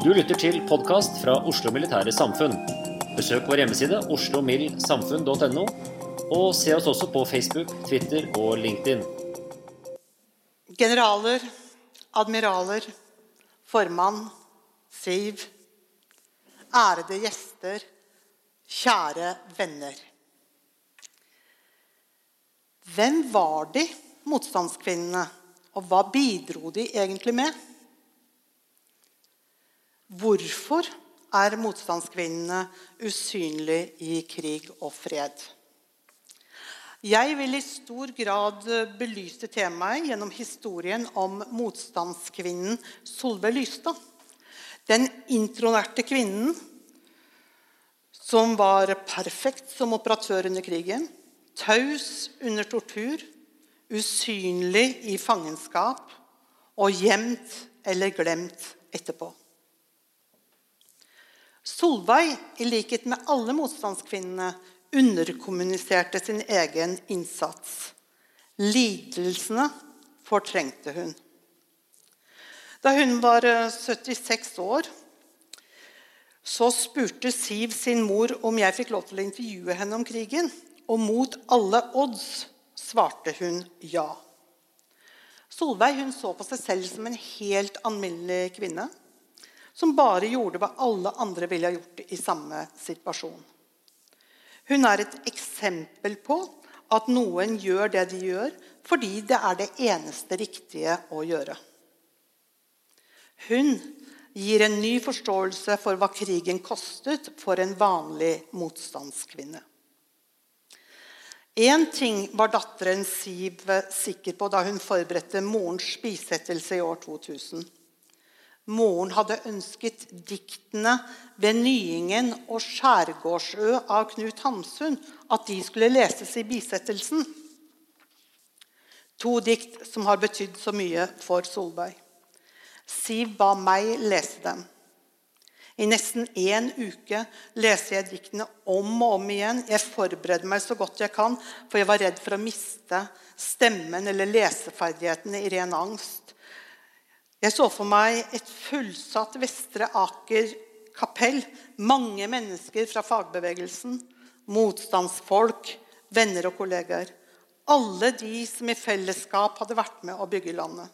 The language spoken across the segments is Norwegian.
Du lytter til podkast fra Oslo Militære Samfunn. Besøk vår hjemmeside oslomildsamfunn.no, og se oss også på Facebook, Twitter og LinkedIn. Generaler, admiraler, formann, Siv, ærede gjester, kjære venner. Hvem var de, motstandskvinnene, og hva bidro de egentlig med? Hvorfor er motstandskvinnene usynlige i krig og fred? Jeg vil i stor grad belyse temaet gjennom historien om motstandskvinnen Solveig Lystad. Den intronerte kvinnen som var perfekt som operatør under krigen. Taus under tortur, usynlig i fangenskap og gjemt eller glemt etterpå. Solveig, i likhet med alle motstandskvinnene, underkommuniserte sin egen innsats. Lidelsene fortrengte hun. Da hun var 76 år, så spurte Siv sin mor om jeg fikk lov til å intervjue henne om krigen. Og mot alle odds svarte hun ja. Solveig hun så på seg selv som en helt alminnelig kvinne som bare gjorde hva alle andre ville ha gjort i samme situasjon. Hun er et eksempel på at noen gjør det de gjør fordi det er det eneste riktige å gjøre. Hun gir en ny forståelse for hva krigen kostet for en vanlig motstandskvinne. Én ting var datteren Siv sikker på da hun forberedte morens bisettelse i år 2000. Moren hadde ønsket diktene 'Ved Nyingen' og 'Skjærgårdsø' av Knut Hamsun at de skulle leses i bisettelsen. To dikt som har betydd så mye for Solveig. Siv ba meg lese dem. I nesten én uke leser jeg diktene om og om igjen. Jeg forbereder meg så godt jeg kan, for jeg var redd for å miste stemmen eller leseferdighetene i ren angst. Jeg så for meg et fullsatt Vestre Aker kapell. Mange mennesker fra fagbevegelsen, motstandsfolk, venner og kollegaer. Alle de som i fellesskap hadde vært med å bygge landet.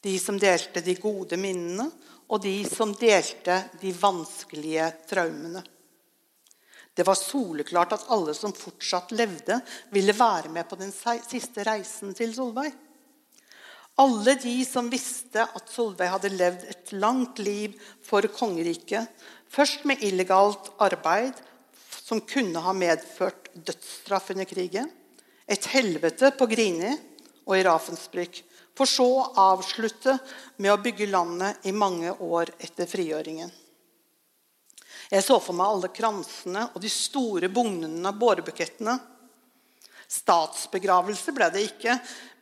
De som delte de gode minnene, og de som delte de vanskelige traumene. Det var soleklart at alle som fortsatt levde, ville være med på den siste reisen til Solveig. Alle de som visste at Solveig hadde levd et langt liv for kongeriket, først med illegalt arbeid som kunne ha medført dødsstraff under krigen, et helvete på Grini og i Ravensbrück, for så å avslutte med å bygge landet i mange år etter frigjøringen. Jeg så for meg alle kransene og de store bugnene av bårebukettene. Statsbegravelse ble det ikke,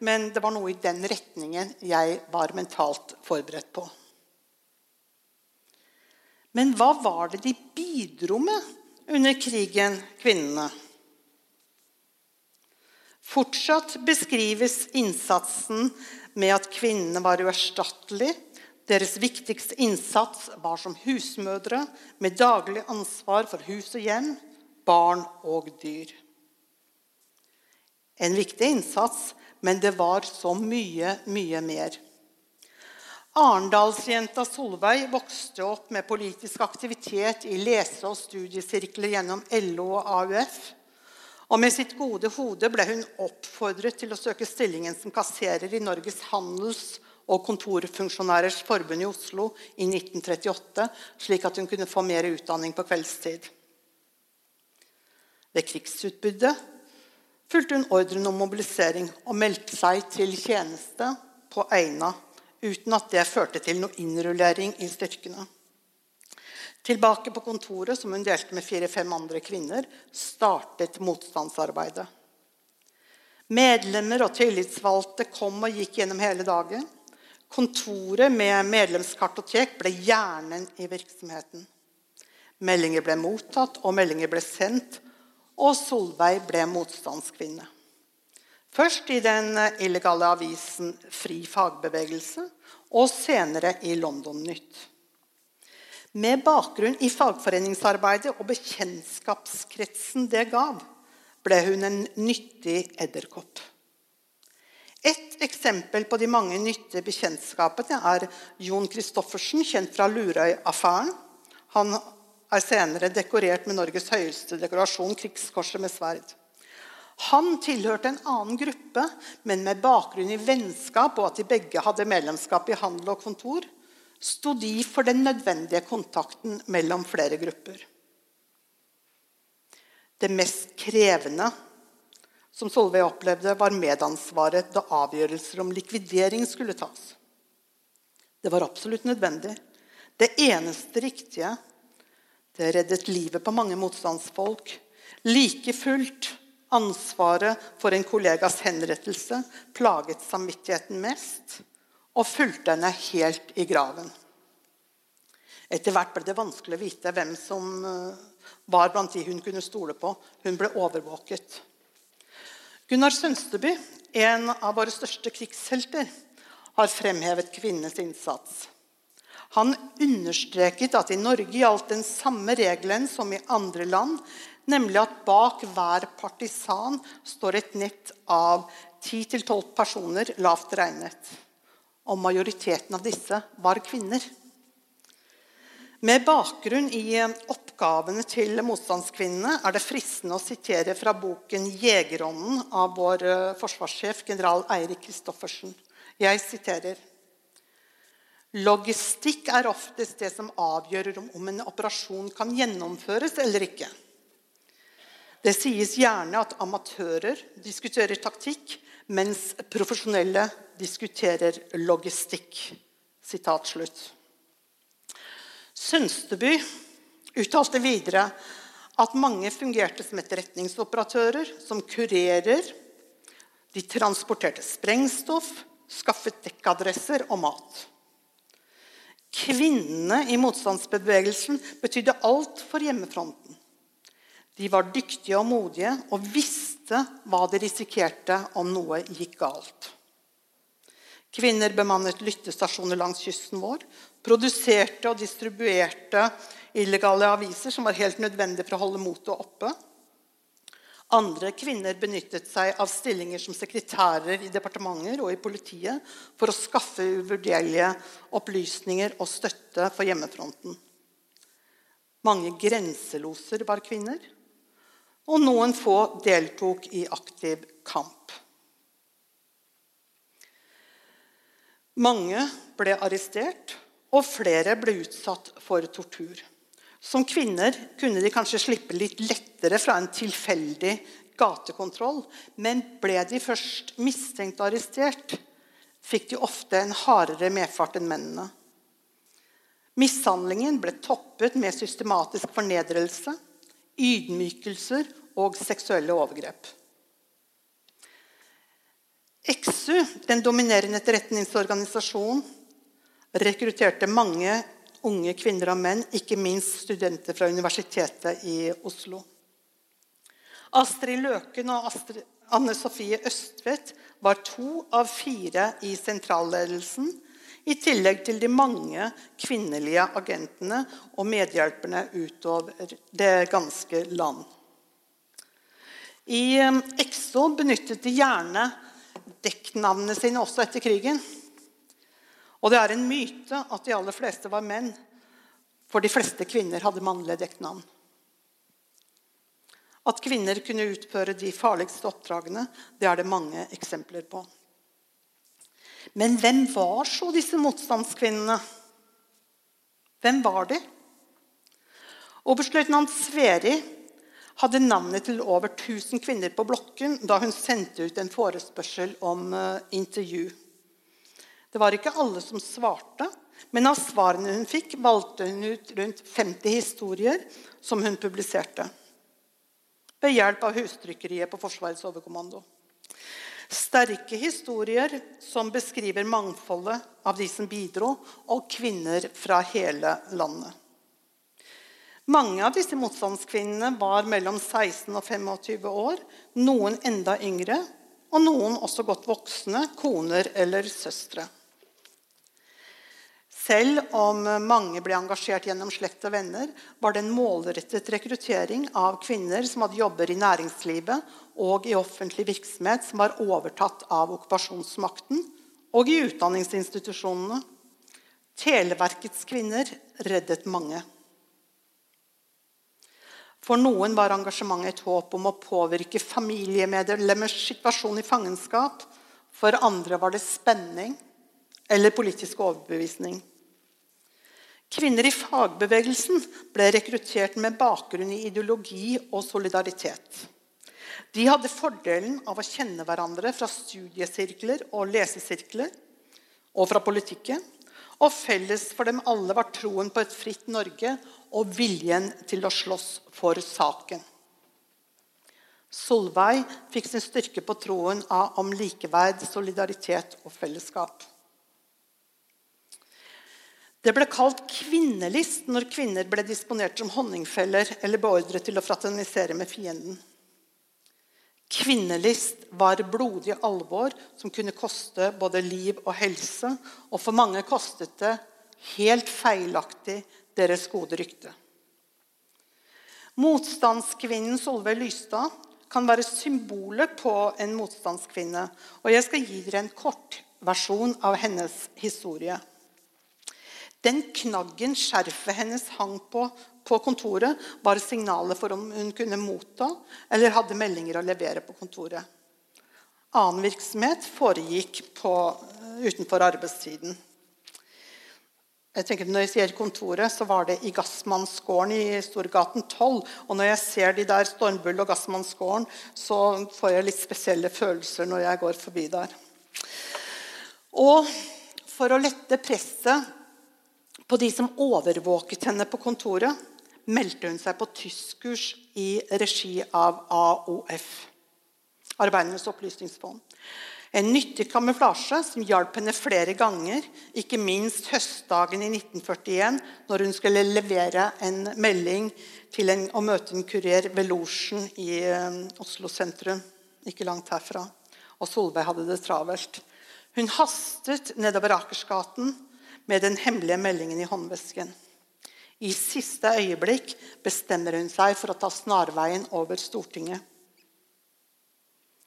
men det var noe i den retningen jeg var mentalt forberedt på. Men hva var det de bidro med under krigen, kvinnene? Fortsatt beskrives innsatsen med at kvinnene var uerstattelige. Deres viktigste innsats var som husmødre med daglig ansvar for hus og hjem, barn og dyr. En viktig innsats, men det var så mye, mye mer. Arendalsjenta Solveig vokste opp med politisk aktivitet i lese- og studiesirkler gjennom LO og AUF. Og med sitt gode hode ble hun oppfordret til å søke stillingen som kasserer i Norges handels- og kontorfunksjonærers forbund i Oslo i 1938, slik at hun kunne få mer utdanning på kveldstid. Ved krigsutbruddet fulgte hun ordren om mobilisering og meldte seg til tjeneste på Eina, uten at det førte til noe innrullering i styrkene. Tilbake på kontoret, som hun delte med fire-fem andre kvinner, startet motstandsarbeidet. Medlemmer og tillitsvalgte kom og gikk gjennom hele dagen. Kontoret med medlemskartotek ble hjernen i virksomheten. Meldinger ble mottatt, og meldinger ble sendt, og Solveig ble motstandskvinne. Først i den illegale avisen Fri fagbevegelse, og senere i London Nytt. Med bakgrunn i fagforeningsarbeidet og bekjentskapskretsen det gav, ble hun en nyttig edderkopp. Et eksempel på de mange nyttige bekjentskapene er Jon Christoffersen, kjent fra Lurøy-affæren. Han er senere dekorert med Norges høyeste dekorasjon, Krigskorset med sverd. Han tilhørte en annen gruppe, men med bakgrunn i vennskap og at de begge hadde medlemskap i handel og kontor, sto de for den nødvendige kontakten mellom flere grupper. Det mest krevende som Solveig opplevde, var medansvaret da avgjørelser om likvidering skulle tas. Det var absolutt nødvendig. Det eneste riktige. Det reddet livet på mange motstandsfolk. Like fullt ansvaret for en kollegas henrettelse plaget samvittigheten mest og fulgte henne helt i graven. Etter hvert ble det vanskelig å vite hvem som eh, var blant de hun kunne stole på. Hun ble overvåket. Gunnar Sønsteby, en av våre største krigshelter, har fremhevet kvinnenes innsats. Han understreket at i Norge gjaldt den samme regelen som i andre land, nemlig at bak hver partisan står et nett av 10-12 personer, lavt regnet. Og majoriteten av disse var kvinner. Med bakgrunn i oppgavene til motstandskvinnene er det fristende å sitere fra boken 'Jegerånden' av vår eh, forsvarssjef, general Eirik Kristoffersen. Jeg siterer Logistikk er oftest det som avgjør om en operasjon kan gjennomføres eller ikke. Det sies gjerne at amatører diskuterer taktikk, mens profesjonelle diskuterer logistikk. Sitat slutt. Sønsteby uttalte videre at mange fungerte som etterretningsoperatører, som kurerer. De transporterte sprengstoff, skaffet dekkadresser og mat. Kvinnene i motstandsbevegelsen betydde alt for hjemmefronten. De var dyktige og modige og visste hva de risikerte om noe gikk galt. Kvinner bemannet lyttestasjoner langs kysten vår, produserte og distribuerte illegale aviser som var helt nødvendig for å holde motet oppe. Andre kvinner benyttet seg av stillinger som sekretærer i departementer og i politiet for å skaffe uvurderlige opplysninger og støtte for hjemmefronten. Mange grenseloser var kvinner, og noen få deltok i aktiv kamp. Mange ble arrestert og flere ble utsatt for tortur. Som kvinner kunne de kanskje slippe litt lettere fra en tilfeldig gatekontroll, men ble de først mistenkt og arrestert, fikk de ofte en hardere medfart enn mennene. Mishandlingen ble toppet med systematisk fornedrelse, ydmykelser og seksuelle overgrep. EXU, den dominerende etterretningsorganisasjonen, rekrutterte mange unge kvinner og menn, ikke minst studenter fra Universitetet i Oslo. Astrid Løken og Astrid, Anne Sofie Østvedt var to av fire i sentralledelsen, i tillegg til de mange kvinnelige agentene og medhjelperne utover det ganske land. I EXO benyttet de gjerne dekknavnene sine også etter krigen. Og det er en myte at de aller fleste var menn, for de fleste kvinner hadde mannlige dekknavn. At kvinner kunne utføre de farligste oppdragene, det er det mange eksempler på. Men hvem var så disse motstandskvinnene? Hvem var de? Oberstløytnant Sveri hadde navnet til over 1000 kvinner på blokken da hun sendte ut en forespørsel om uh, intervju. Det var ikke alle som svarte, men av svarene hun fikk, valgte hun ut rundt 50 historier som hun publiserte. Ved hjelp av hustrykkeriet på Forsvarets overkommando. Sterke historier som beskriver mangfoldet av de som bidro, og kvinner fra hele landet. Mange av disse motstandskvinnene var mellom 16 og 25 år, noen enda yngre, og noen også godt voksne, koner eller søstre. Selv om mange ble engasjert gjennom slekt og venner, var det en målrettet rekruttering av kvinner som hadde jobber i næringslivet og i offentlig virksomhet som var overtatt av okkupasjonsmakten, og i utdanningsinstitusjonene. Televerkets kvinner reddet mange. For noen var engasjementet et håp om å påvirke familiemedlemmers situasjon i fangenskap. For andre var det spenning eller politisk overbevisning. Kvinner i fagbevegelsen ble rekruttert med bakgrunn i ideologi og solidaritet. De hadde fordelen av å kjenne hverandre fra studiesirkler og lesesirkler og fra politikken. Og felles for dem alle var troen på et fritt Norge og viljen til å slåss for saken. Solveig fikk sin styrke på troen om likeverd, solidaritet og fellesskap. Det ble kalt kvinnelist når kvinner ble disponert som honningfeller eller beordret til å fraternisere med fienden. Kvinnelist var blodig alvor som kunne koste både liv og helse. Og for mange kostet det helt feilaktig deres gode rykte. Motstandskvinnen Solveig Lystad kan være symbolet på en motstandskvinne. Og jeg skal gi dere en kortversjon av hennes historie. Den knaggen skjerfet hennes hang på på kontoret, var signalet for om hun kunne motta eller hadde meldinger å levere på kontoret. Annen virksomhet foregikk på, utenfor arbeidstiden. Jeg tenker Når jeg sier kontoret, så var det i Gassmannsgården i Storgaten 12. Og når jeg ser de der Stormbull og Gassmannsgården, så får jeg litt spesielle følelser når jeg går forbi der. Og for å lette presset på de som overvåket henne på kontoret, meldte hun seg på tyskkurs i regi av AOF, Arbeidernes opplysningsfond. En nyttig kamuflasje som hjalp henne flere ganger, ikke minst høstdagen i 1941, når hun skulle levere en melding til en, og møte en kurer ved losjen i um, Oslo sentrum, ikke langt herfra. Og Solveig hadde det travelt. Hun hastet nedover Akersgaten med den hemmelige meldingen i håndvesken. I siste øyeblikk bestemmer hun seg for å ta snarveien over Stortinget.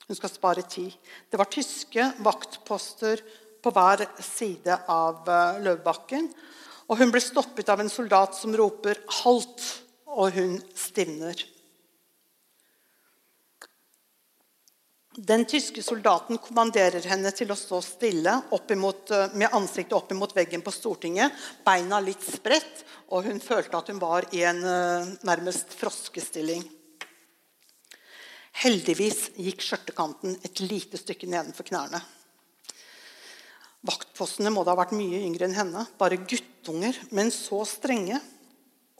Hun skal spare tid. Det var tyske vaktposter på hver side av eh, Løvbakken. Og hun blir stoppet av en soldat som roper 'halt', og hun stivner. Den tyske soldaten kommanderer henne til å stå stille imot, eh, med ansiktet opp mot veggen på Stortinget, beina litt spredt, og hun følte at hun var i en eh, nærmest froskestilling. Heldigvis gikk skjørtekanten et lite stykke nedenfor knærne. Vaktpostene må da ha vært mye yngre enn henne. Bare guttunger, men så strenge.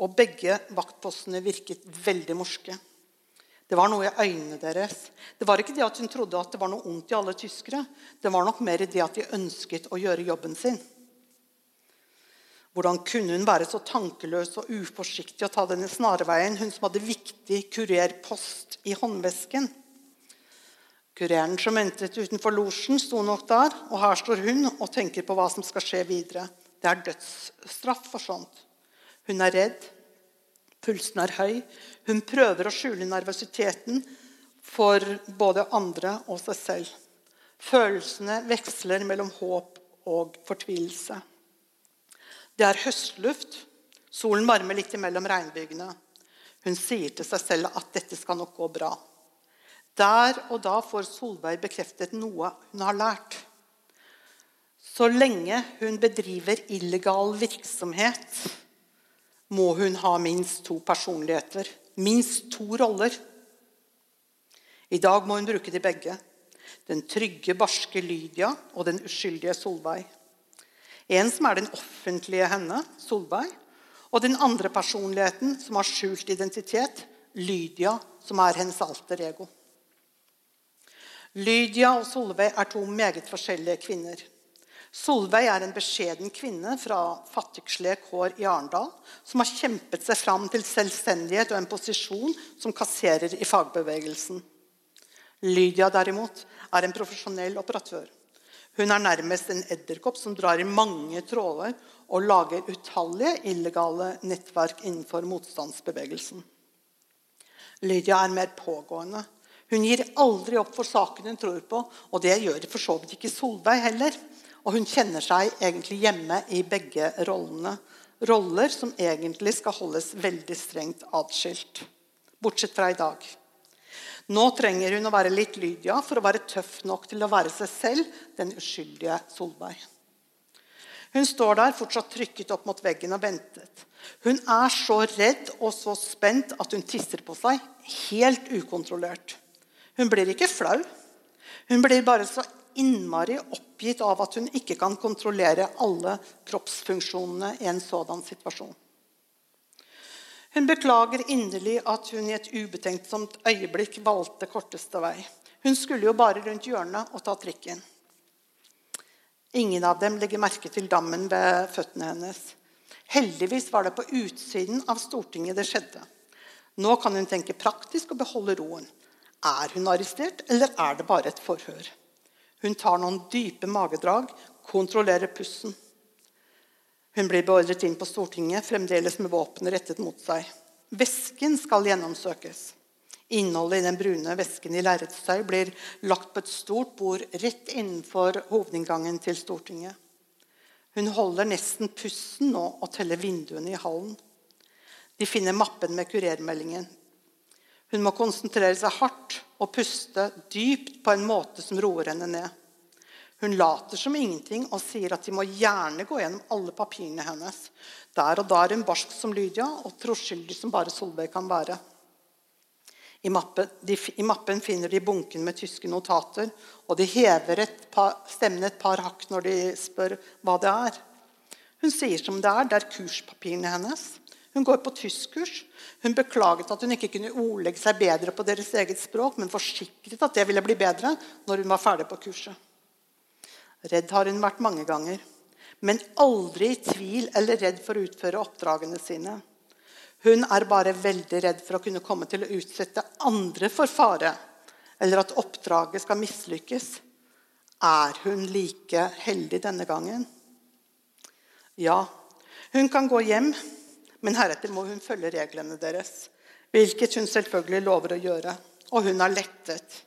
Og begge vaktpostene virket veldig morske. Det var noe i øynene deres. Det var ikke det at hun trodde at det var noe ondt i alle tyskere. Det var nok mer det at de ønsket å gjøre jobben sin. Hvordan kunne hun være så tankeløs og uforsiktig å ta denne snarveien, hun som hadde viktig kurerpost i håndvesken? Kureren som ventet utenfor losjen, sto nok der, og her står hun og tenker på hva som skal skje videre. Det er dødsstraff for sånt. Hun er redd. Pulsen er høy. Hun prøver å skjule nervøsiteten for både andre og seg selv. Følelsene veksler mellom håp og fortvilelse. Det er høstluft. Solen varmer litt imellom regnbygene. Hun sier til seg selv at dette skal nok gå bra. Der og da får Solveig bekreftet noe hun har lært. Så lenge hun bedriver illegal virksomhet, må hun ha minst to personligheter, minst to roller. I dag må hun bruke de begge. Den trygge, barske Lydia og den uskyldige Solveig. En som er den offentlige henne, Solveig. Og den andre personligheten som har skjult identitet, Lydia, som er hennes alter ego. Lydia og Solveig er to meget forskjellige kvinner. Solveig er en beskjeden kvinne fra fattigslige kår i Arendal som har kjempet seg fram til selvstendighet og en posisjon som kasserer i fagbevegelsen. Lydia derimot er en profesjonell operatør. Hun er nærmest en edderkopp som drar i mange tråder og lager utallige illegale nettverk innenfor motstandsbevegelsen. Lydia er mer pågående. Hun gir aldri opp for saken hun tror på, og det gjør for så vidt ikke Solveig heller. Og hun kjenner seg egentlig hjemme i begge rollene. Roller som egentlig skal holdes veldig strengt atskilt. Bortsett fra i dag. Nå trenger hun å være litt Lydia for å være tøff nok til å være seg selv, den uskyldige Solveig. Hun står der fortsatt trykket opp mot veggen og ventet. Hun er så redd og så spent at hun tisser på seg, helt ukontrollert. Hun blir ikke flau. Hun blir bare så innmari oppgitt av at hun ikke kan kontrollere alle kroppsfunksjonene i en sådan situasjon. Hun beklager inderlig at hun i et ubetenksomt øyeblikk valgte korteste vei. Hun skulle jo bare rundt hjørnet og ta trikken. Ingen av dem legger merke til dammen ved føttene hennes. Heldigvis var det på utsiden av Stortinget det skjedde. Nå kan hun tenke praktisk og beholde roen. Er hun arrestert, eller er det bare et forhør? Hun tar noen dype magedrag, kontrollerer pusten. Hun blir beordret inn på Stortinget, fremdeles med våpenet rettet mot seg. Vesken skal gjennomsøkes. Innholdet i den brune vesken i lerretstøy blir lagt på et stort bord rett innenfor hovedinngangen til Stortinget. Hun holder nesten pusten nå og teller vinduene i hallen. De finner mappen med kurermeldingen. Hun må konsentrere seg hardt og puste dypt på en måte som roer henne ned. Hun later som ingenting og sier at de må gjerne gå gjennom alle papirene hennes. Der og da er hun barsk som Lydia og troskyldig som bare Solveig kan være. I mappen, de, I mappen, finner de bunken med tyske notater, og de hever et par, stemmen et par hakk når de spør hva det er. Hun sier som det er. Det er kurspapirene hennes. Hun går på tyskkurs. Hun beklaget at hun ikke kunne ordlegge seg bedre på deres eget språk, men forsikret at det ville bli bedre når hun var ferdig på kurset. Redd har hun vært mange ganger, men aldri i tvil eller redd for å utføre oppdragene sine. Hun er bare veldig redd for å kunne komme til å utsette andre for fare, eller at oppdraget skal mislykkes. Er hun like heldig denne gangen? Ja, hun kan gå hjem, men heretter må hun følge reglene deres. Hvilket hun selvfølgelig lover å gjøre. Og hun er lettet.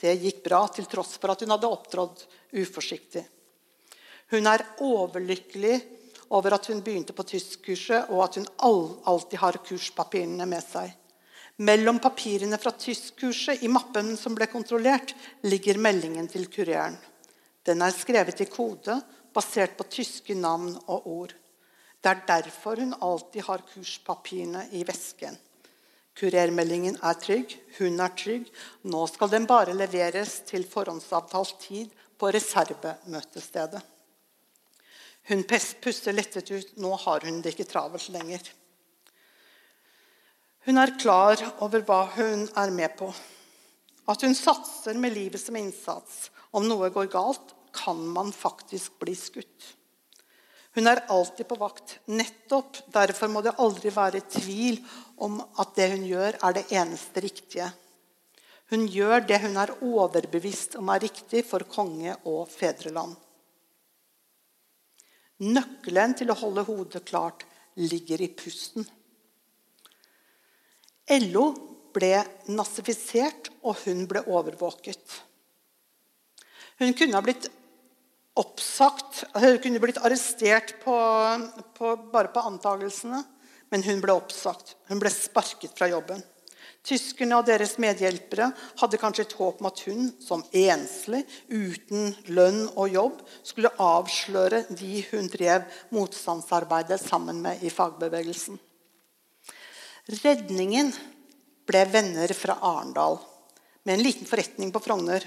Det gikk bra, til tross for at hun hadde opptrådt uforsiktig. Hun er overlykkelig over at hun begynte på tyskkurset, og at hun alltid har kurspapirene med seg. Mellom papirene fra tyskkurset i mappen som ble kontrollert, ligger meldingen til kureren. Den er skrevet i kode, basert på tyske navn og ord. Det er derfor hun alltid har kurspapirene i vesken. Kurermeldingen er trygg, hun er trygg. Nå skal den bare leveres til forhåndsavtalt tid på reservemøtestedet. Hun puster lettet ut. Nå har hun det ikke travelt lenger. Hun er klar over hva hun er med på. At hun satser med livet som innsats. Om noe går galt, kan man faktisk bli skutt. Hun er alltid på vakt. Nettopp derfor må det aldri være tvil om at det hun gjør, er det eneste riktige. Hun gjør det hun er overbevist om er riktig for konge og fedreland. Nøkkelen til å holde hodet klart ligger i pusten. LO ble nazifisert, og hun ble overvåket. Hun kunne ha blitt oppsagt, hun kunne blitt arrestert på, på, bare på antakelsene, men hun ble oppsagt. Hun ble sparket fra jobben. Tyskerne og deres medhjelpere hadde kanskje et håp om at hun, som enslig, uten lønn og jobb, skulle avsløre de hun drev motstandsarbeidet sammen med i fagbevegelsen. Redningen ble venner fra Arendal med en liten forretning på Frogner.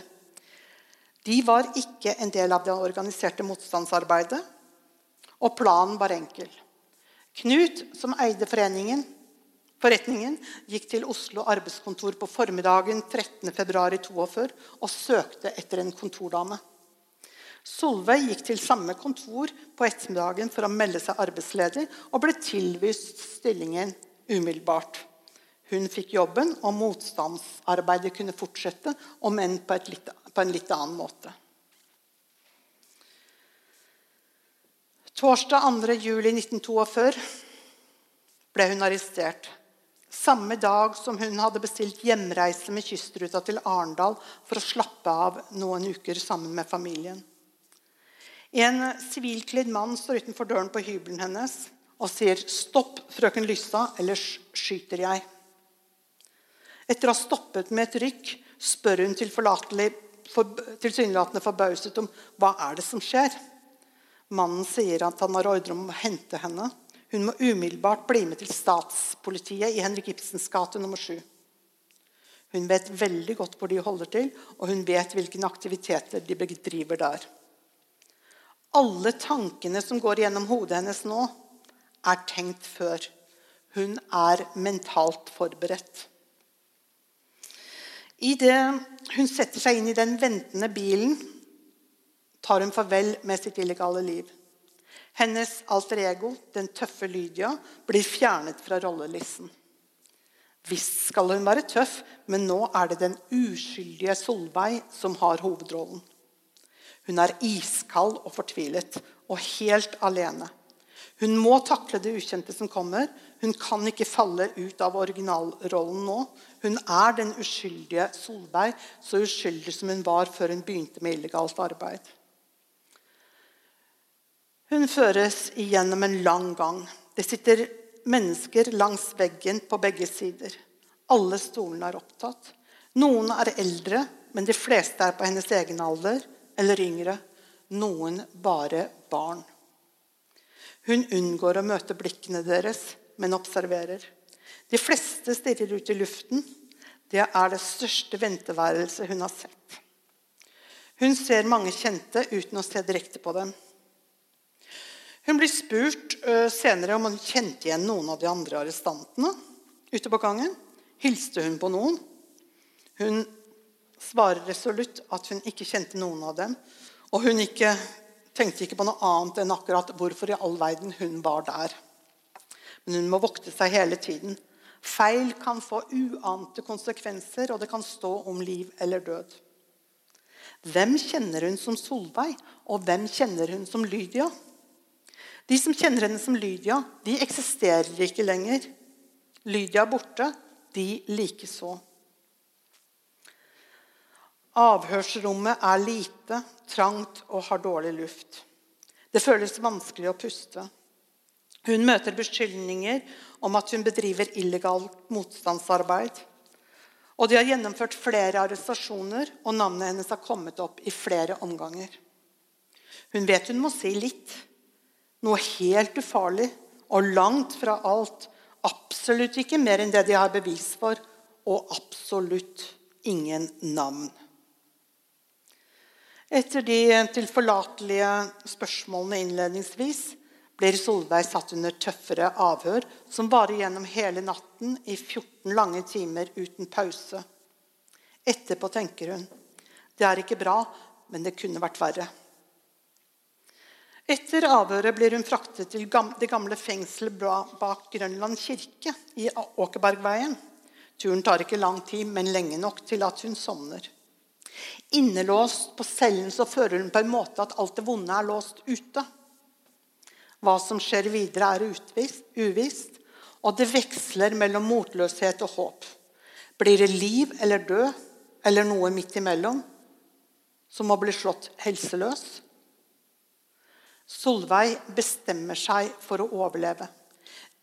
De var ikke en del av det organiserte motstandsarbeidet, og planen var enkel. Knut, som eide Forretningen gikk til Oslo arbeidskontor på formiddagen 13.2.42 og søkte etter en kontordame. Solveig gikk til samme kontor på ettermiddagen for å melde seg arbeidsledig og ble tilvist stillingen umiddelbart. Hun fikk jobben, og motstandsarbeidet kunne fortsette, om enn på, et litt, på en litt annen måte. Torsdag 2. juli 1942 ble hun arrestert samme dag som hun hadde bestilt hjemreise med kystruta til Arendal for å slappe av noen uker sammen med familien. En sivilkledd mann står utenfor døren på hybelen hennes og sier 'Stopp, frøken Lyssa, ellers skyter jeg'. Etter å ha stoppet med et rykk spør hun tilsynelatende forbauset om hva er det som skjer. Mannen sier at han har ordre om å hente henne. Hun må umiddelbart bli med til statspolitiet i Henrik Ibsens gate nummer 7. Hun vet veldig godt hvor de holder til, og hun vet hvilke aktiviteter de bedriver der. Alle tankene som går gjennom hodet hennes nå, er tenkt før. Hun er mentalt forberedt. Idet hun setter seg inn i den ventende bilen, tar hun farvel med sitt illegale liv. Hennes alter ego, den tøffe Lydia, blir fjernet fra rollelisten. Visst skal hun være tøff, men nå er det den uskyldige Solveig som har hovedrollen. Hun er iskald og fortvilet, og helt alene. Hun må takle det ukjente som kommer. Hun kan ikke falle ut av originalrollen nå. Hun er den uskyldige Solveig, så uskyldig som hun var før hun begynte med illegalt arbeid. Hun føres igjennom en lang gang. Det sitter mennesker langs veggen på begge sider. Alle stolene er opptatt. Noen er eldre, men de fleste er på hennes egen alder eller yngre. Noen bare barn. Hun unngår å møte blikkene deres, men observerer. De fleste stirrer ut i luften. Det er det største venteværelset hun har sett. Hun ser mange kjente uten å se direkte på dem. Hun blir spurt senere om hun kjente igjen noen av de andre arrestantene ute på gangen. Hilste hun på noen? Hun svarer resolutt at hun ikke kjente noen av dem. Og hun ikke, tenkte ikke på noe annet enn akkurat hvorfor i all verden hun var der. Men hun må vokte seg hele tiden. Feil kan få uante konsekvenser, og det kan stå om liv eller død. Hvem kjenner hun som Solveig, og hvem kjenner hun som Lydia? De som kjenner henne som Lydia, de eksisterer ikke lenger. Lydia er borte, de likeså. Avhørsrommet er lite, trangt og har dårlig luft. Det føles vanskelig å puste. Hun møter beskyldninger om at hun bedriver illegalt motstandsarbeid. Og de har gjennomført flere arrestasjoner, og navnet hennes har kommet opp i flere omganger. Hun vet hun må si litt, noe helt ufarlig og langt fra alt. Absolutt ikke mer enn det de har bevis for, og absolutt ingen navn. Etter de tilforlatelige spørsmålene innledningsvis blir Solveig satt under tøffere avhør som varer gjennom hele natten i 14 lange timer uten pause. Etterpå tenker hun det er ikke bra, men det kunne vært verre. Etter avhøret blir hun fraktet til det gamle fengselet bak Grønland kirke i Åkerbergveien. Turen tar ikke lang tid, men lenge nok til at hun sovner. Innelåst på cellen så føler hun på en måte at alt det vonde er låst ute. Hva som skjer videre, er uvisst, og det veksler mellom motløshet og håp. Blir det liv eller død, eller noe midt imellom, som må bli slått helseløs? Solveig bestemmer seg for å overleve.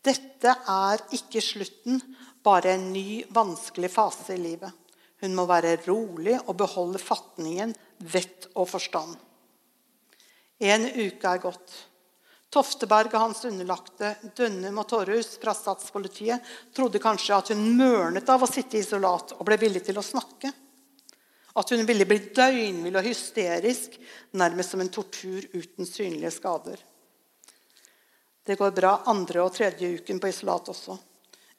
Dette er ikke slutten, bare en ny, vanskelig fase i livet. Hun må være rolig og beholde fatningen, vett og forstand. En uke er gått. Tofteberg og hans underlagte Dønnum og Torhus fra statspolitiet trodde kanskje at hun mørnet av å sitte i isolat og ble villig til å snakke. At hun ville bli døgnvill og hysterisk, nærmest som en tortur uten synlige skader. Det går bra andre og tredje uken på isolat også.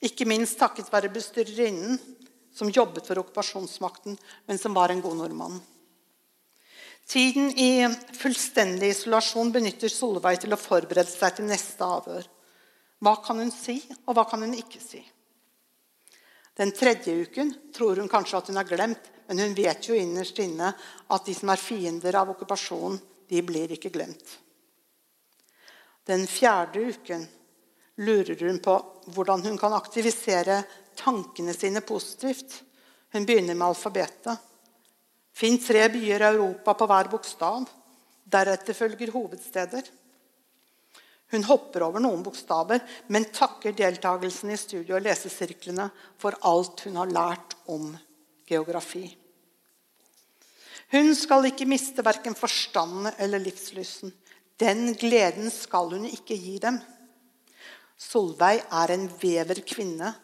Ikke minst takket være bestyrerinnen, som jobbet for okkupasjonsmakten, men som var en god nordmann. Tiden i fullstendig isolasjon benytter Solveig til å forberede seg til neste avhør. Hva kan hun si, og hva kan hun ikke si? Den tredje uken tror hun kanskje at hun har glemt, men hun vet jo innerst inne at de som er fiender av okkupasjonen, de blir ikke glemt. Den fjerde uken lurer hun på hvordan hun kan aktivisere tankene sine positivt. Hun begynner med alfabetet. Finn tre byer i Europa på hver bokstav. Deretter følger hovedsteder. Hun hopper over noen bokstaver, men takker deltakelsen i studio- og lesesirklene for alt hun har lært om geografi. Hun skal ikke miste verken forstanden eller livslysten. Den gleden skal hun ikke gi dem. Solveig er en vever kvinne,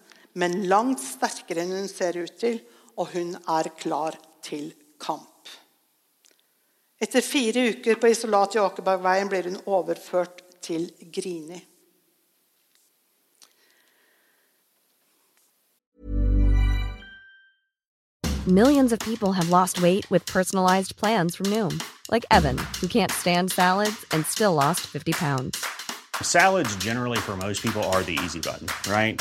men langt sterkere enn hun ser ut til, og hun er klar til kamp. Etter fire uker på isolat i Åkerbergveien blir hun overført til Grini. Millions of people have lost weight with personalized plans from Noom, like Evan, who can't stand salads and still lost 50 pounds. Salads, generally, for most people, are the easy button, right?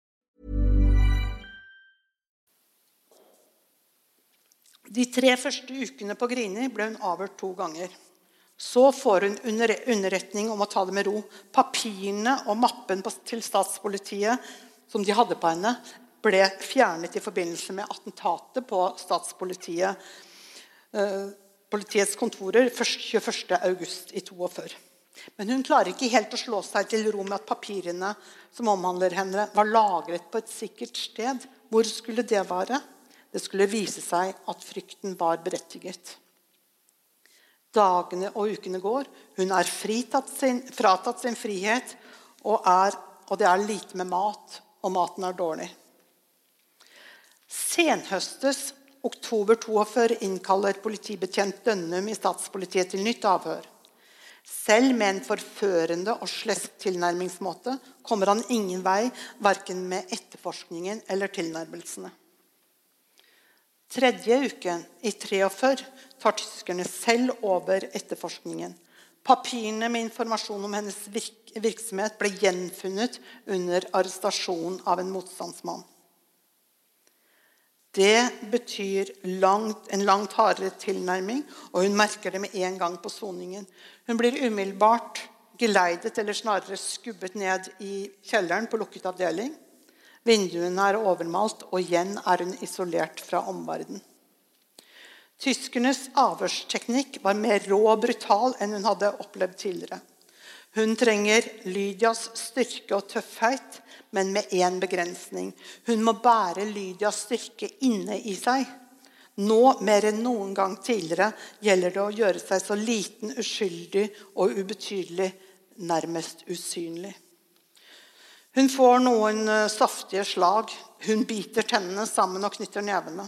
De tre første ukene på Grini ble hun avhørt to ganger. Så får hun underretning om å ta det med ro. Papirene og mappen til statspolitiet som de hadde på henne, ble fjernet i forbindelse med attentatet på statspolitiet. Eh, politiets kontorer 21.8 i 42. Men hun klarer ikke helt å slå seg til ro med at papirene som omhandler henne, var lagret på et sikkert sted. Hvor skulle det være? Det skulle vise seg at frykten var berettiget. Dagene og ukene går. Hun er sin, fratatt sin frihet, og, er, og det er lite med mat, og maten er dårlig. Senhøstes oktober 42 innkaller politibetjent Dønnum i statspolitiet til nytt avhør. Selv med en forførende og slesk tilnærmingsmåte kommer han ingen vei, verken med etterforskningen eller tilnærmelsene. Tredje uken, i 43, tar tyskerne selv over etterforskningen. Papirene med informasjon om hennes virksomhet ble gjenfunnet under arrestasjonen av en motstandsmann. Det betyr langt, en langt hardere tilnærming, og hun merker det med en gang på soningen. Hun blir umiddelbart geleidet, eller snarere skubbet ned i kjelleren på lukket avdeling. Vinduene er overmalt, og igjen er hun isolert fra omverdenen. Tyskernes avhørsteknikk var mer rå og brutal enn hun hadde opplevd tidligere. Hun trenger Lydias styrke og tøffhet, men med én begrensning. Hun må bære Lydias styrke inne i seg. Nå mer enn noen gang tidligere gjelder det å gjøre seg så liten, uskyldig og ubetydelig, nærmest usynlig. Hun får noen eh, saftige slag. Hun biter tennene sammen og knytter nevene.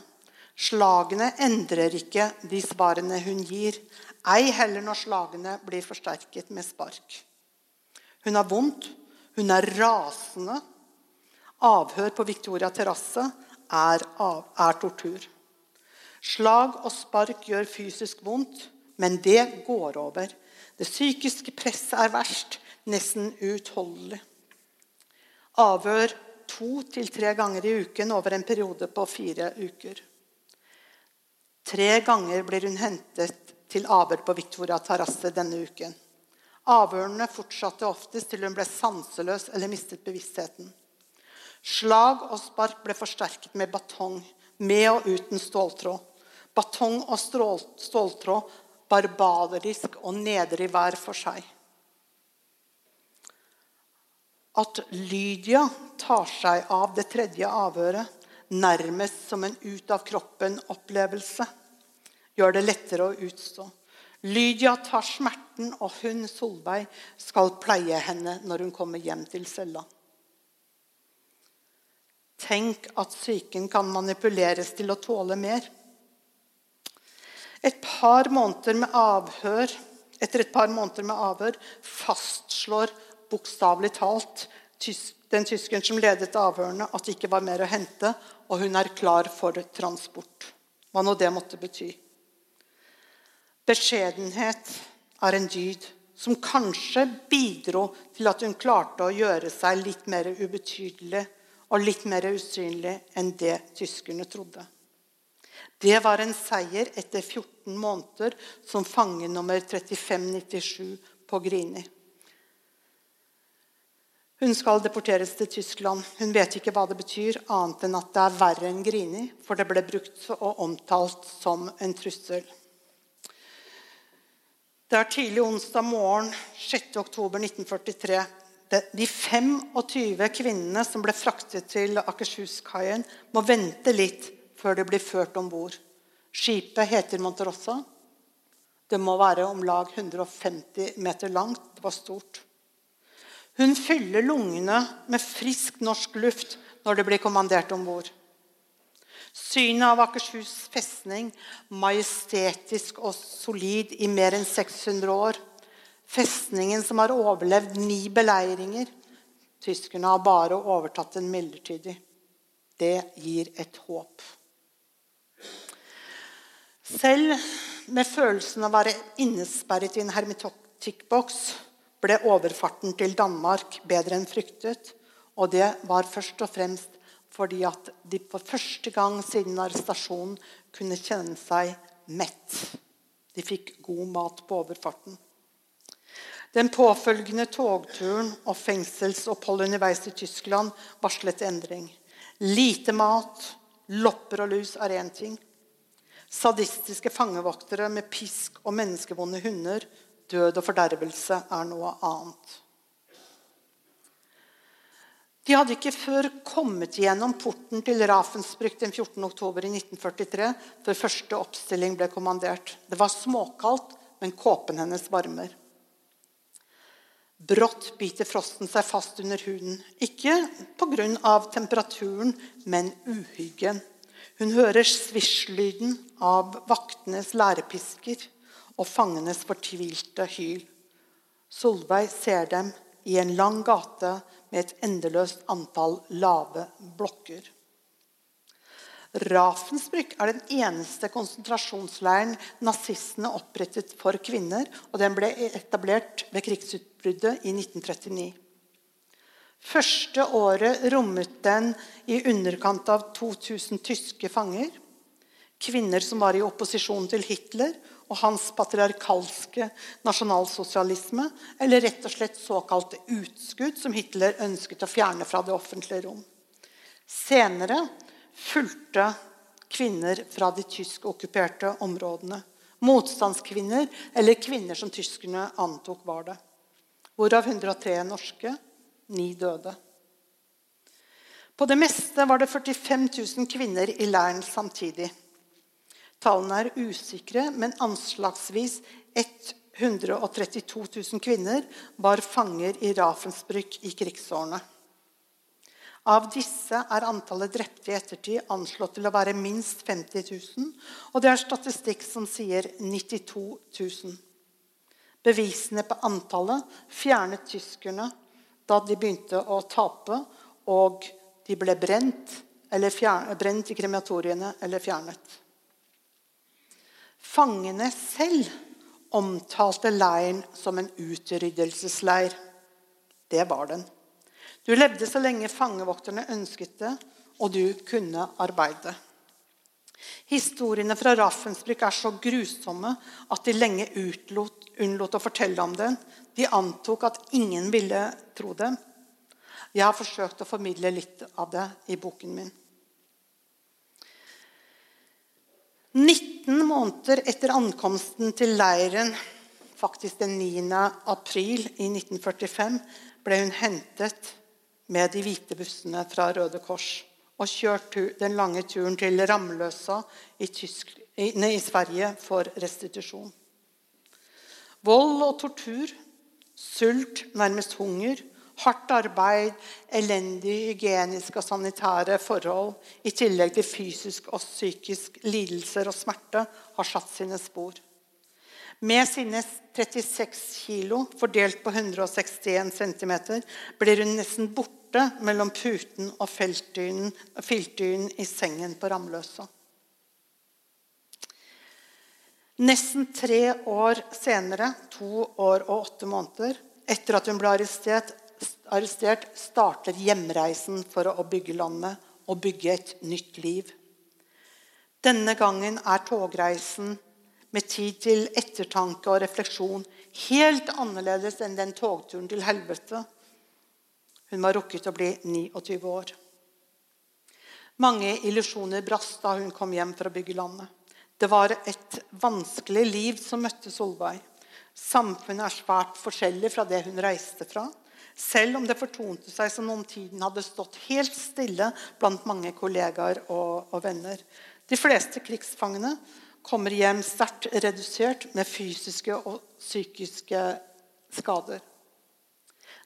Slagene endrer ikke de svarene hun gir, ei heller når slagene blir forsterket med spark. Hun har vondt, hun er rasende. Avhør på Victoria terrasse er, er tortur. Slag og spark gjør fysisk vondt, men det går over. Det psykiske presset er verst, nesten uutholdelig. Avhør to til tre ganger i uken over en periode på fire uker. Tre ganger blir hun hentet til avhør på Victoria terrasse denne uken. Avhørene fortsatte oftest til hun ble sanseløs eller mistet bevisstheten. Slag og spark ble forsterket med batong, med og uten ståltråd. Batong og ståltråd barbarisk og nedrig hver for seg. At Lydia tar seg av det tredje avhøret, nærmest som en ut-av-kroppen-opplevelse, gjør det lettere å utstå. Lydia tar smerten, og hun, Solveig, skal pleie henne når hun kommer hjem til cella. Tenk at psyken kan manipuleres til å tåle mer. Et par måneder med avhør, etter et par måneder med avhør fastslår bokstavelig talt den tyskeren som ledet avhørene, at det ikke var mer å hente, og hun er klar for transport. Hva nå det måtte bety. Beskjedenhet er en dyd som kanskje bidro til at hun klarte å gjøre seg litt mer ubetydelig og litt mer usynlig enn det tyskerne trodde. Det var en seier etter 14 måneder som fange nummer 3597 på Grini. Hun skal deporteres til Tyskland. Hun vet ikke hva det betyr, annet enn at det er verre enn Grini, for det ble brukt og omtalt som en trussel. Det er tidlig onsdag morgen 6.10.1943. De 25 kvinnene som ble fraktet til Akershus-kaien, må vente litt før de blir ført om bord. Skipet heter Monterossa. Det må være om lag 150 meter langt. Det var stort. Hun fyller lungene med frisk norsk luft når det blir kommandert om bord. Synet av Akershus festning, majestetisk og solid i mer enn 600 år. Festningen som har overlevd ni beleiringer. Tyskerne har bare overtatt den midlertidig. Det gir et håp. Selv med følelsen av å være innesperret i en hermetikkboks ble overfarten til Danmark bedre enn fryktet. Og det var først og fremst fordi at de for første gang siden arrestasjonen kunne kjenne seg mett. De fikk god mat på overfarten. Den påfølgende togturen og fengselsopphold underveis i Tyskland varslet endring. Lite mat, lopper og lus er én ting. Sadistiske fangevoktere med pisk og menneskevonde hunder, død og fordervelse er noe annet. De hadde ikke før kommet gjennom porten til Ravensbrück den 14. oktober i 1943, før første oppstilling ble kommandert. Det var småkaldt, men kåpen hennes varmer. Brått biter frosten seg fast under huden. Ikke pga. temperaturen, men uhyggen. Hun hører svisjlyden av vaktenes lærepisker og fangenes fortvilte hyl. Solveig ser dem i en lang gate med et endeløst antall lave blokker. Ravensbrück er den eneste konsentrasjonsleiren nazistene opprettet for kvinner, og den ble etablert ved krigsutbruddet i 1939. Første året rommet den i underkant av 2000 tyske fanger. Kvinner som var i opposisjon til Hitler og hans patriarkalske nasjonalsosialisme, eller rett og slett såkalte utskudd som Hitler ønsket å fjerne fra det offentlige rom. Senere fulgte kvinner fra de tyskokkuperte områdene. Motstandskvinner eller kvinner som tyskerne antok var det. Hvorav 103 norske, ni døde. På det meste var det 45 000 kvinner i leiren samtidig. Tallene er usikre, men anslagsvis 132 000 kvinner var fanger i Rafensbrück i krigsårene. Av disse er antallet drepte i ettertid anslått til å være minst 50 000. Og det er statistikk som sier 92 000. Bevisene på antallet fjernet tyskerne da de begynte å tape, og de ble brent, fjern, brent i krematoriene eller fjernet. Fangene selv omtalte leiren som en utryddelsesleir. Det var den. Du levde så lenge fangevokterne ønsket det, og du kunne arbeide. Historiene fra Raffensbrück er så grusomme at de lenge utlot, unnlot å fortelle om den. De antok at ingen ville tro dem. Jeg har forsøkt å formidle litt av det i boken min. 19 måneder etter ankomsten til leiren, faktisk den 9. april i 1945, ble hun hentet med de hvite bussene fra Røde Kors og kjørt den lange turen til Ramløsa i, Tysk, i, i Sverige for restitusjon. Vold og tortur, sult, nærmest hunger, Hardt arbeid, elendige hygieniske og sanitære forhold i tillegg til fysisk og psykisk lidelser og smerte har satt sine spor. Med sine 36 kilo fordelt på 161 cm blir hun nesten borte mellom puten og filtdynen i sengen på Ramløsa. Nesten tre år senere, to år og åtte måneder etter at hun ble arrestert, arrestert, starter hjemreisen for å bygge landet og bygge et nytt liv. Denne gangen er togreisen med tid til ettertanke og refleksjon helt annerledes enn den togturen til helvete. Hun var rukket å bli 29 år. Mange illusjoner brast da hun kom hjem for å bygge landet. Det var et vanskelig liv som møtte Solveig. Samfunnet er svært forskjellig fra det hun reiste fra. Selv om det fortonte seg som om tiden hadde stått helt stille blant mange kollegaer og, og venner. De fleste krigsfangene kommer hjem sterkt redusert med fysiske og psykiske skader.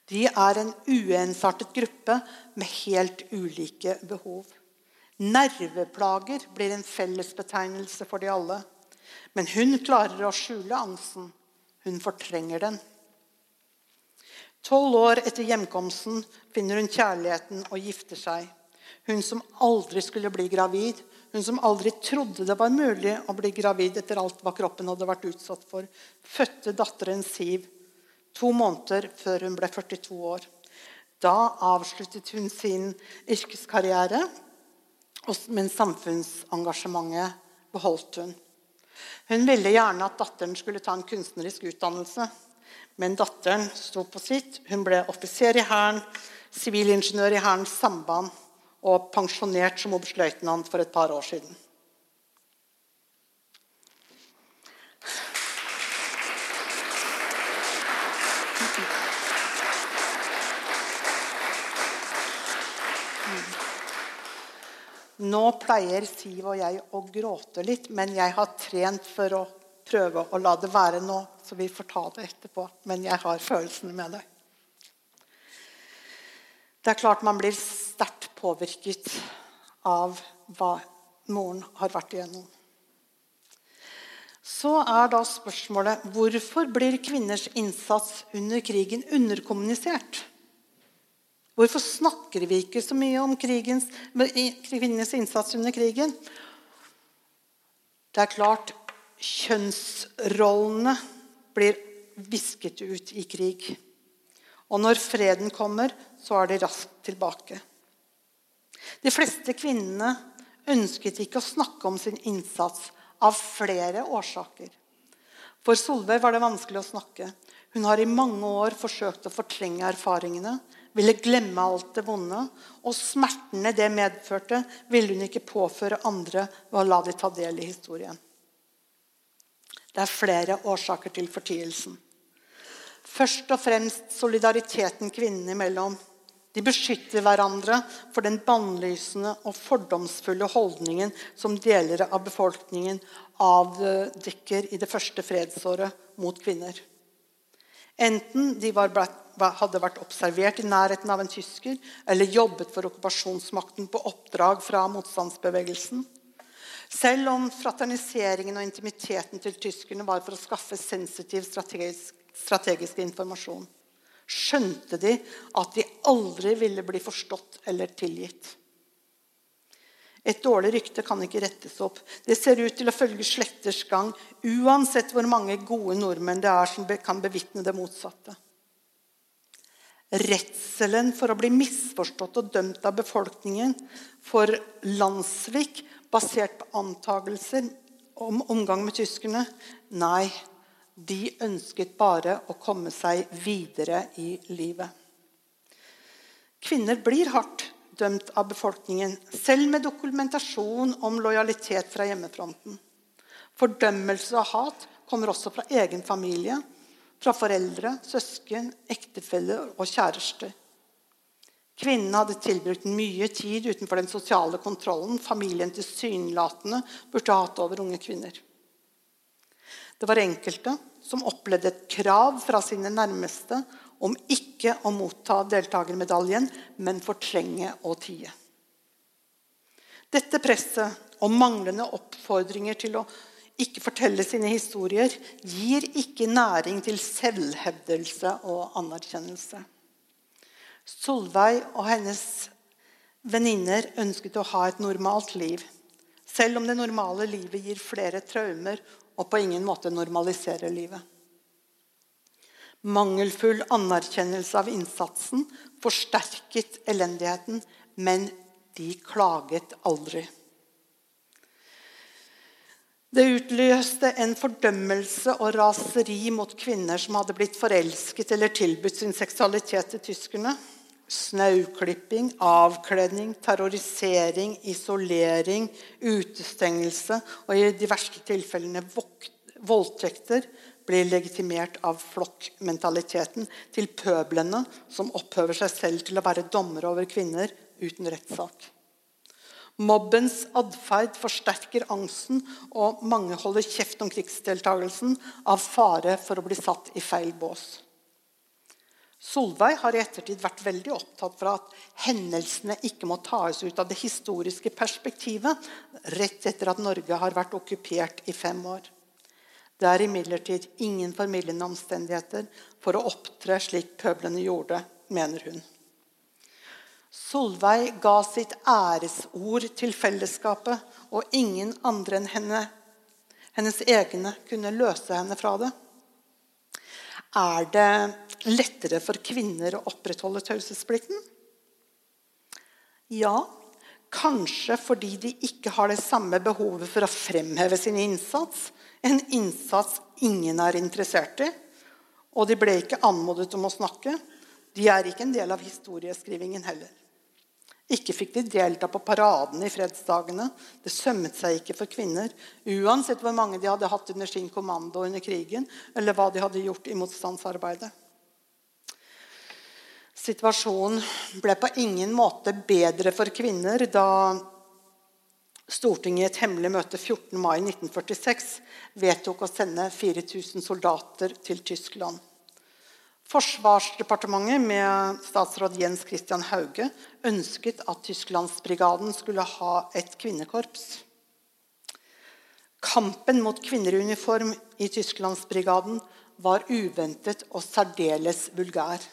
De er en uensartet gruppe med helt ulike behov. Nerveplager blir en fellesbetegnelse for de alle. Men hun klarer å skjule angsten. Hun fortrenger den. Tolv år etter hjemkomsten finner hun kjærligheten og gifter seg. Hun som aldri skulle bli gravid, hun som aldri trodde det var mulig å bli gravid etter alt hva kroppen hadde vært utsatt for, fødte datteren Siv to måneder før hun ble 42 år. Da avsluttet hun sin yrkeskarriere, men samfunnsengasjementet beholdt hun. Hun ville gjerne at datteren skulle ta en kunstnerisk utdannelse. Men datteren sto på sitt. Hun ble offiser i Hæren, sivilingeniør i Hærens samband og pensjonert som oberstløytnant for et par år siden. Nå pleier Siv og jeg å gråte litt, men jeg har trent for å prøve å la det være nå, så vi får ta det etterpå. Men jeg har følelsene med det. Det er klart man blir sterkt påvirket av hva moren har vært igjennom. Så er da spørsmålet hvorfor blir kvinners innsats under krigen underkommunisert? Hvorfor snakker vi ikke så mye om krigens, kvinnenes innsats under krigen? Det er klart kjønnsrollene blir visket ut i krig. Og når freden kommer, så er de raskt tilbake. De fleste kvinnene ønsket ikke å snakke om sin innsats av flere årsaker. For Solveig var det vanskelig å snakke. Hun har i mange år forsøkt å fortrenge erfaringene, ville glemme alt det vonde, og smertene det medførte, ville hun ikke påføre andre ved å la de ta del i historien. Det er flere årsaker til fortielsen. Først og fremst solidariteten kvinnene imellom. De beskytter hverandre for den bannlysende og fordomsfulle holdningen som deler av befolkningen avdekker i det første fredsåret mot kvinner. Enten de var, hadde vært observert i nærheten av en tysker eller jobbet for okkupasjonsmakten på oppdrag fra motstandsbevegelsen. Selv om fraterniseringen og intimiteten til tyskerne var for å skaffe sensitiv strategisk, strategisk informasjon, skjønte de at de aldri ville bli forstått eller tilgitt. Et dårlig rykte kan ikke rettes opp. Det ser ut til å følge slekters gang, uansett hvor mange gode nordmenn det er som kan bevitne det motsatte. Redselen for å bli misforstått og dømt av befolkningen for landssvik basert på antagelser om omgang med tyskerne Nei, de ønsket bare å komme seg videre i livet. Kvinner blir hardt dømt av befolkningen, selv med dokumentasjon om lojalitet fra hjemmefronten. Fordømmelse og hat kommer også fra egen familie, fra foreldre, søsken, ektefeller og kjærester. Kvinnene hadde tilbrukt mye tid utenfor den sosiale kontrollen familien tilsynelatende burde hatt over unge kvinner. Det var enkelte som opplevde et krav fra sine nærmeste om ikke å motta deltakermedaljen, men fortrenge og tie. Dette presset og manglende oppfordringer til å ikke fortelle sine historier gir ikke næring til selvhevdelse og anerkjennelse. Solveig og hennes venninner ønsket å ha et normalt liv, selv om det normale livet gir flere traumer og på ingen måte normaliserer livet. Mangelfull anerkjennelse av innsatsen forsterket elendigheten, men de klaget aldri. Det utløste en fordømmelse og raseri mot kvinner som hadde blitt forelsket eller tilbudt sin seksualitet til tyskerne. Snauklipping, avkledning, terrorisering, isolering, utestengelse og i de verste tilfellene voldtekter blir legitimert av flokkmentaliteten til pøblene som opphøver seg selv til å være dommere over kvinner uten rettssak. Mobbens atferd forsterker angsten, og mange holder kjeft om krigsdeltakelsen av fare for å bli satt i feil bås. Solveig har i ettertid vært veldig opptatt for at hendelsene ikke må tas ut av det historiske perspektivet rett etter at Norge har vært okkupert i fem år. Det er imidlertid ingen formildende omstendigheter for å opptre slik pøblene gjorde, mener hun. Solveig ga sitt æresord til fellesskapet, og ingen andre enn henne, hennes egne kunne løse henne fra det. Er det lettere for kvinner å opprettholde taushetsplikten? Ja, kanskje fordi de ikke har det samme behovet for å fremheve sin innsats en innsats ingen er interessert i. Og de ble ikke anmodet om å snakke. De er ikke en del av historieskrivingen heller. Ikke fikk de delta på paradene i fredsdagene. Det sømmet seg ikke for kvinner, uansett hvor mange de hadde hatt under sin kommando under krigen, eller hva de hadde gjort i motstandsarbeidet. Situasjonen ble på ingen måte bedre for kvinner da Stortinget i et hemmelig møte 14. mai 1946 vedtok å sende 4000 soldater til Tyskland. Forsvarsdepartementet med statsråd Jens Christian Hauge ønsket at Tysklandsbrigaden skulle ha et kvinnekorps. Kampen mot kvinner i uniform i Tysklandsbrigaden var uventet og særdeles vulgær.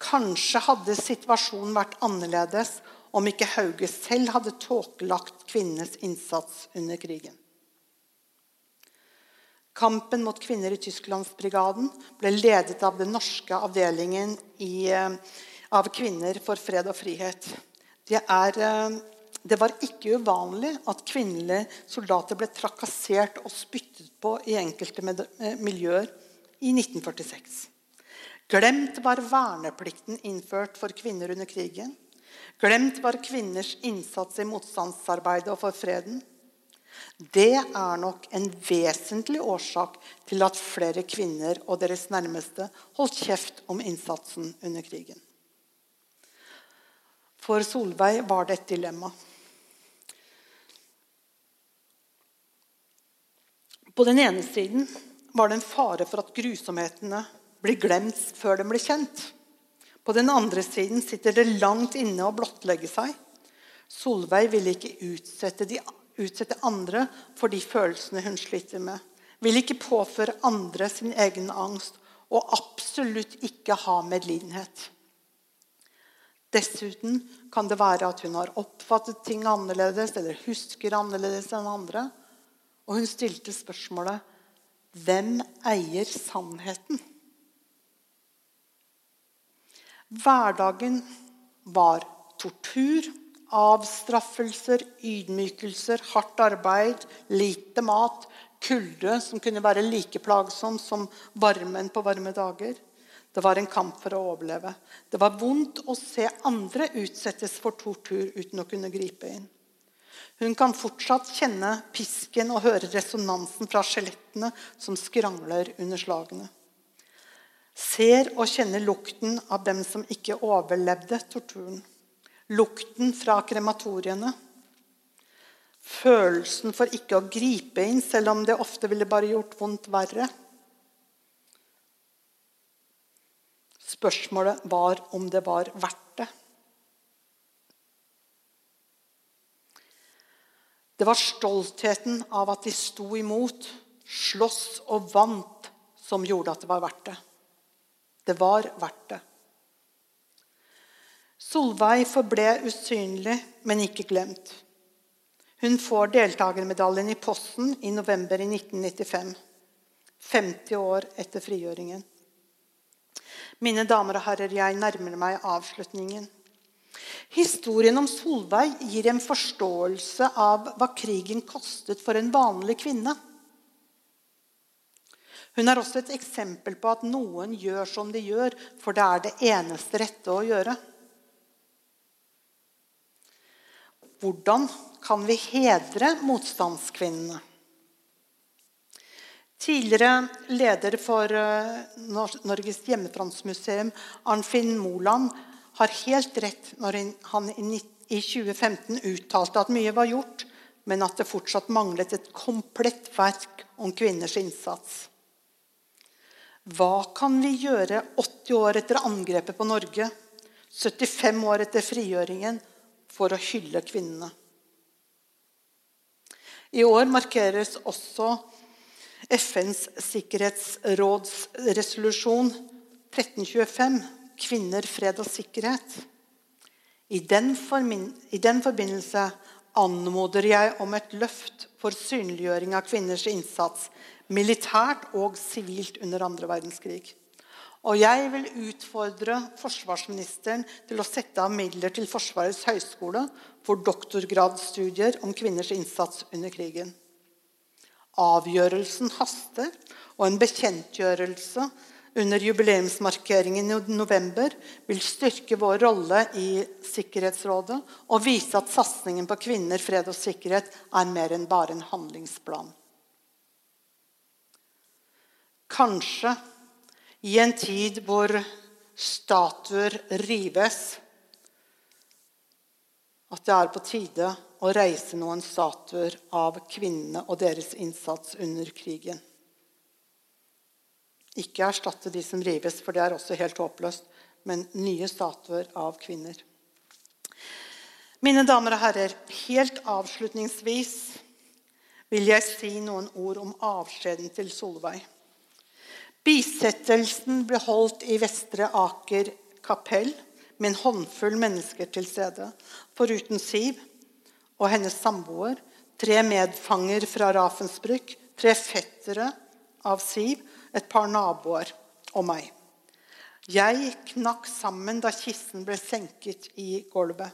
Kanskje hadde situasjonen vært annerledes om ikke Hauge selv hadde tåkelagt kvinnenes innsats under krigen. Kampen mot kvinner i Tysklandsbrigaden ble ledet av den norske avdelingen i, eh, av Kvinner for fred og frihet. Det, er, eh, det var ikke uvanlig at kvinnelige soldater ble trakassert og spyttet på i enkelte eh, miljøer i 1946. Glemt var verneplikten innført for kvinner under krigen. Glemt var kvinners innsats i motstandsarbeidet og for freden. Det er nok en vesentlig årsak til at flere kvinner og deres nærmeste holdt kjeft om innsatsen under krigen. For Solveig var det et dilemma. På den ene siden var det en fare for at grusomhetene blir glemt før de blir kjent. På den andre siden sitter det langt inne å blottlegge seg. Solveig ville ikke utsette de utsette andre for de følelsene hun sliter med. Vil ikke påføre andre sin egen angst og absolutt ikke ha medlidenhet. Dessuten kan det være at hun har oppfattet ting annerledes eller husker annerledes enn andre. Og hun stilte spørsmålet hvem eier sannheten? Hverdagen var tortur Avstraffelser, ydmykelser, hardt arbeid, lite mat, kulde som kunne være like plagsom som varmen på varme dager. Det var en kamp for å overleve. Det var vondt å se andre utsettes for tortur uten å kunne gripe inn. Hun kan fortsatt kjenne pisken og høre resonansen fra skjelettene som skrangler under slagene. Ser og kjenner lukten av dem som ikke overlevde torturen. Lukten fra krematoriene. Følelsen for ikke å gripe inn, selv om det ofte ville bare gjort vondt verre. Spørsmålet var om det var verdt det. Det var stoltheten av at de sto imot, sloss og vant, som gjorde at det var verdt det. Det var verdt det. Solveig forble usynlig, men ikke glemt. Hun får deltakermedaljen i posten i november i 1995. 50 år etter frigjøringen. Mine damer og herrer, jeg nærmer meg avslutningen. Historien om Solveig gir en forståelse av hva krigen kostet for en vanlig kvinne. Hun er også et eksempel på at noen gjør som de gjør, for det er det eneste rette å gjøre. Hvordan kan vi hedre motstandskvinnene? Tidligere leder for eh, Norges hjemmefrontsmuseum, Arnfinn Moland, har helt rett når han i 2015 uttalte at mye var gjort, men at det fortsatt manglet et komplett verk om kvinners innsats. Hva kan vi gjøre 80 år etter angrepet på Norge, 75 år etter frigjøringen for å hylle kvinnene. I år markeres også FNs sikkerhetsrådsresolusjon 1325 Kvinner, fred og sikkerhet. I den forbindelse anmoder jeg om et løft for synliggjøring av kvinners innsats militært og sivilt under andre verdenskrig. Og jeg vil utfordre forsvarsministeren til å sette av midler til Forsvarets høgskole for doktorgradsstudier om kvinners innsats under krigen. Avgjørelsen haster, og en bekjentgjørelse under jubileumsmarkeringen i november vil styrke vår rolle i Sikkerhetsrådet og vise at satsingen på kvinner, fred og sikkerhet er mer enn bare en handlingsplan. Kanskje i en tid hvor statuer rives, at det er på tide å reise noen statuer av kvinnene og deres innsats under krigen. Ikke erstatte de som rives, for det er også helt håpløst, men nye statuer av kvinner. Mine damer og herrer, helt avslutningsvis vil jeg si noen ord om avskjeden til Solveig. Bisettelsen ble holdt i Vestre Aker kapell med en håndfull mennesker til stede, foruten Siv og hennes samboer, tre medfanger fra Ravensbrück, tre fettere av Siv, et par naboer og meg. Jeg knakk sammen da kisten ble senket i gulvet.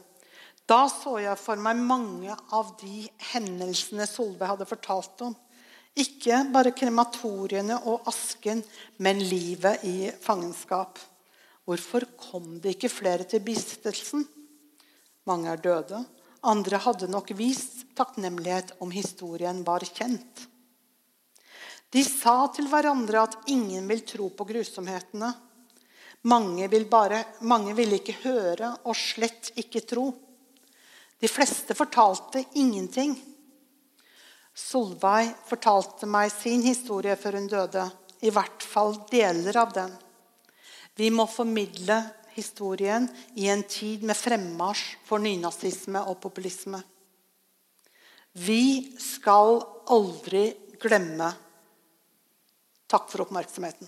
Da så jeg for meg mange av de hendelsene Solveig hadde fortalt om. Ikke bare krematoriene og asken, men livet i fangenskap. Hvorfor kom det ikke flere til bistelsen? Mange er døde. Andre hadde nok vist takknemlighet om historien var kjent. De sa til hverandre at ingen vil tro på grusomhetene. Mange vil, bare, mange ville ikke høre og slett ikke tro. De fleste fortalte ingenting. Solveig fortalte meg sin historie før hun døde. I hvert fall deler av den. Vi må formidle historien i en tid med fremmarsj for nynazisme og populisme. Vi skal aldri glemme Takk for oppmerksomheten.